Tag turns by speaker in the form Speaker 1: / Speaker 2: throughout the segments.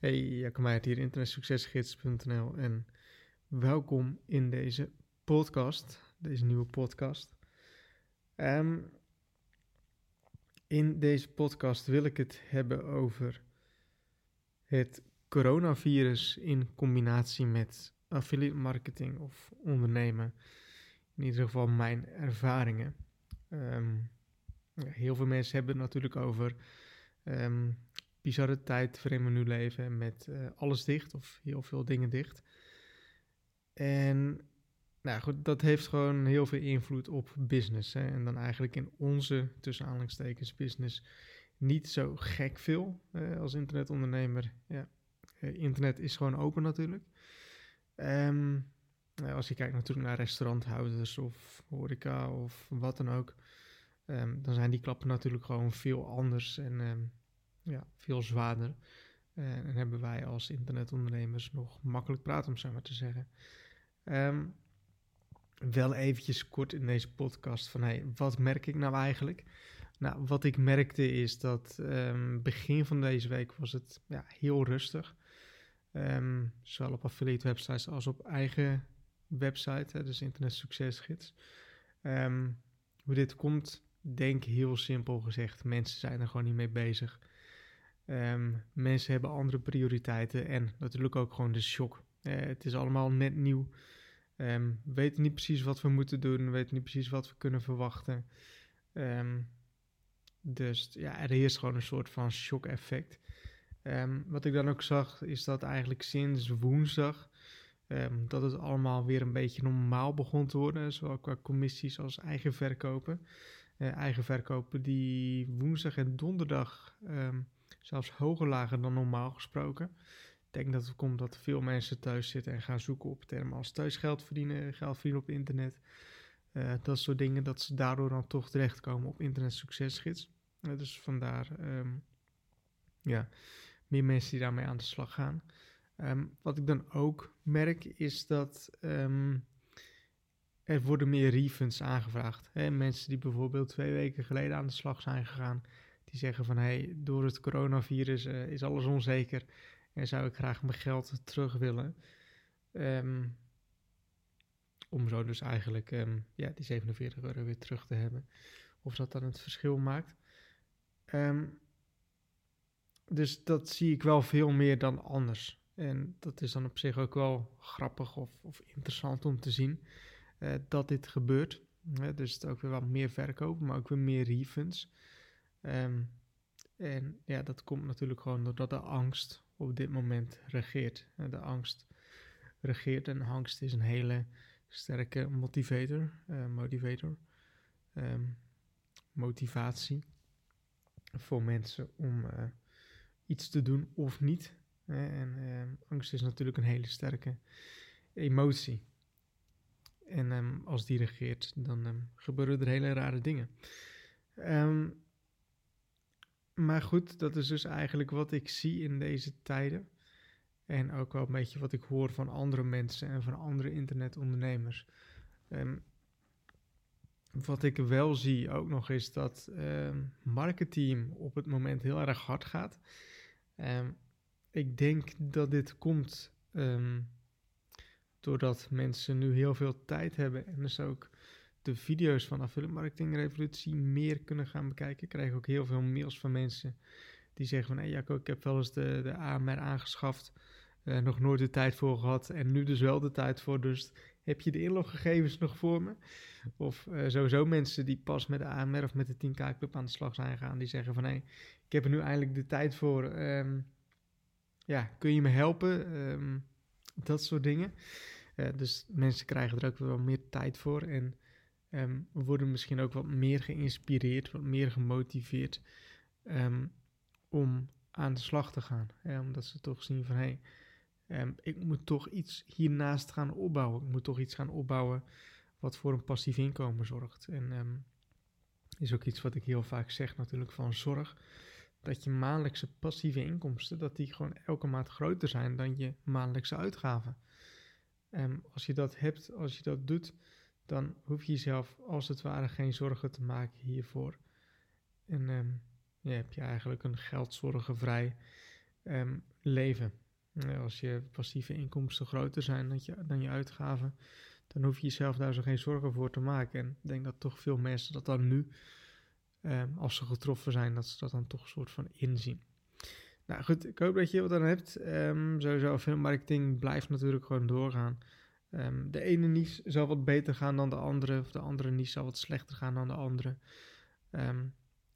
Speaker 1: Hey, Jacco Meijert hier, internetsuccesgids.nl en welkom in deze podcast, deze nieuwe podcast. Ehm, in deze podcast wil ik het hebben over het coronavirus in combinatie met affiliate marketing of ondernemen. In ieder geval mijn ervaringen. Ehm, heel veel mensen hebben het natuurlijk over um, bizarre tijd waarin we nu leven met uh, alles dicht of heel veel dingen dicht. En nou goed, dat heeft gewoon heel veel invloed op business. Hè? En dan eigenlijk in onze, tussen aanhalingstekens, business niet zo gek veel uh, als internetondernemer. Ja, uh, internet is gewoon open natuurlijk. Um, als je kijkt natuurlijk naar restauranthouders of horeca of wat dan ook, um, dan zijn die klappen natuurlijk gewoon veel anders en um, ja, veel zwaarder. Uh, en hebben wij als internetondernemers nog makkelijk praten, om zo maar te zeggen. Um, wel eventjes kort in deze podcast van hey, wat merk ik nou eigenlijk? Nou, wat ik merkte is dat um, begin van deze week was het ja, heel rustig. Um, zowel op affiliate websites als op eigen website, hè, dus Internet Succesgids. Um, hoe dit komt, denk heel simpel gezegd, mensen zijn er gewoon niet mee bezig. Um, mensen hebben andere prioriteiten en natuurlijk ook gewoon de shock. Uh, het is allemaal net nieuw. Um, we weten niet precies wat we moeten doen, we weten niet precies wat we kunnen verwachten. Um, dus ja, er heerst gewoon een soort van shock-effect. wat ik dan ook zag, is dat eigenlijk sinds woensdag dat het allemaal weer een beetje normaal begon te worden, zowel qua commissies als eigen verkopen. Uh, eigen verkopen die woensdag en donderdag zelfs hoger lagen dan normaal gesproken. Ik denk dat het komt dat veel mensen thuis zitten en gaan zoeken op termen als thuisgeld verdienen, geld verdienen op internet. Uh, dat soort dingen, dat ze daardoor dan toch terechtkomen op internet succesgids. Uh, dus vandaar, um, ja, meer mensen die daarmee aan de slag gaan. Um, wat ik dan ook merk is dat um, er worden meer refunds aangevraagd. Hè? Mensen die bijvoorbeeld twee weken geleden aan de slag zijn gegaan, die zeggen van hey, door het coronavirus uh, is alles onzeker en zou ik graag mijn geld terug willen. Um, om zo dus eigenlijk um, ja, die 47 euro weer terug te hebben. Of dat dan het verschil maakt. Um, dus dat zie ik wel veel meer dan anders. En dat is dan op zich ook wel grappig of, of interessant om te zien uh, dat dit gebeurt. Uh, dus het ook weer wat meer verkopen, maar ook weer meer refunds. Um, en ja, dat komt natuurlijk gewoon doordat de angst op dit moment regeert. De angst regeert en angst is een hele sterke motivator, uh, motivator um, motivatie voor mensen om uh, iets te doen of niet. En um, angst is natuurlijk een hele sterke emotie. En als die regeert, dan gebeuren er hele rare dingen. Um, maar goed, dat is dus eigenlijk wat ik zie in deze tijden. En ook wel een beetje wat ik hoor van andere mensen en van andere internetondernemers. Um, wat ik wel zie ook nog is dat um, marketing op het moment heel erg hard gaat. Um, ik denk dat dit komt doordat mensen nu heel veel tijd hebben en dus ook de video's van Affiliate Marketing Revolutie meer kunnen gaan bekijken. Ik krijg ook heel veel mails van mensen die zeggen van... Hey Jacco, ik heb wel eens de, de AMR aangeschaft, uh, nog nooit de tijd voor gehad en nu dus wel de tijd voor. Dus heb je de inloggegevens nog voor me? Of uh, sowieso mensen die pas met de AMR of met de 10K Club aan de slag zijn gegaan... die zeggen van hé, hey, ik heb er nu eindelijk de tijd voor. Um, ja, kun je me helpen? Um, dat soort dingen. Uh, dus mensen krijgen er ook wel meer tijd voor en... Um, worden misschien ook wat meer geïnspireerd, wat meer gemotiveerd um, om aan de slag te gaan. Omdat ze toch zien van hé, hey, um, ik moet toch iets hiernaast gaan opbouwen. Ik moet toch iets gaan opbouwen wat voor een passief inkomen zorgt. En is ook iets wat ik heel vaak zeg natuurlijk van zorg dat je maandelijkse passieve inkomsten, dat die gewoon elke maand groter zijn dan je maandelijkse uitgaven. En als je dat hebt, als je dat doet, dan hoef je jezelf als het ware geen zorgen te maken hiervoor. En ja, heb je eigenlijk een geldzorgenvrij ehm, leven. als je passieve inkomsten groter zijn dan je, dan je uitgaven, dan hoef je jezelf daar zo geen zorgen voor te maken. En ik denk dat toch veel mensen dat dan nu, ehm, als ze getroffen zijn, dat ze dat dan toch een soort van inzien. Nou goed, ik hoop dat je wat aan hebt. Um, sowieso, marketing blijft natuurlijk gewoon doorgaan. Ehm, de ene niche zal wat beter gaan dan de andere, of de andere niche zal wat slechter gaan dan de andere. Ehm,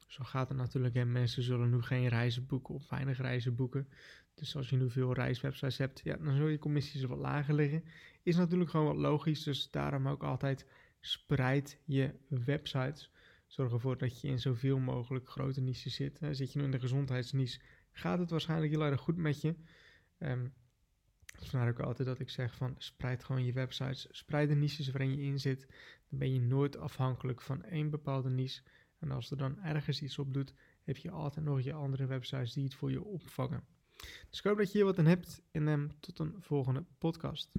Speaker 1: zo gaat het natuurlijk. En mensen zullen nu geen reizen boeken of weinig reizen boeken. Dus als je nu veel reiswebsites hebt, ja, dan zullen je commissies wat lager liggen. Is natuurlijk gewoon wat logisch. Dus daarom ook altijd spreid je websites. Zorg ervoor dat je in zoveel mogelijk grote niches zit. Zit je nu in de gezondheidsniche, gaat het waarschijnlijk heel erg goed met je. Um, Vandaar ook altijd dat ik zeg van spreid gewoon je websites, spreid de niches waarin je in zit. Dan ben je nooit afhankelijk van één bepaalde niche. En als er dan ergens iets op doet, heb je altijd nog je andere websites die het voor je opvangen. Dus ik hoop dat je hier wat aan hebt en um, tot een volgende podcast.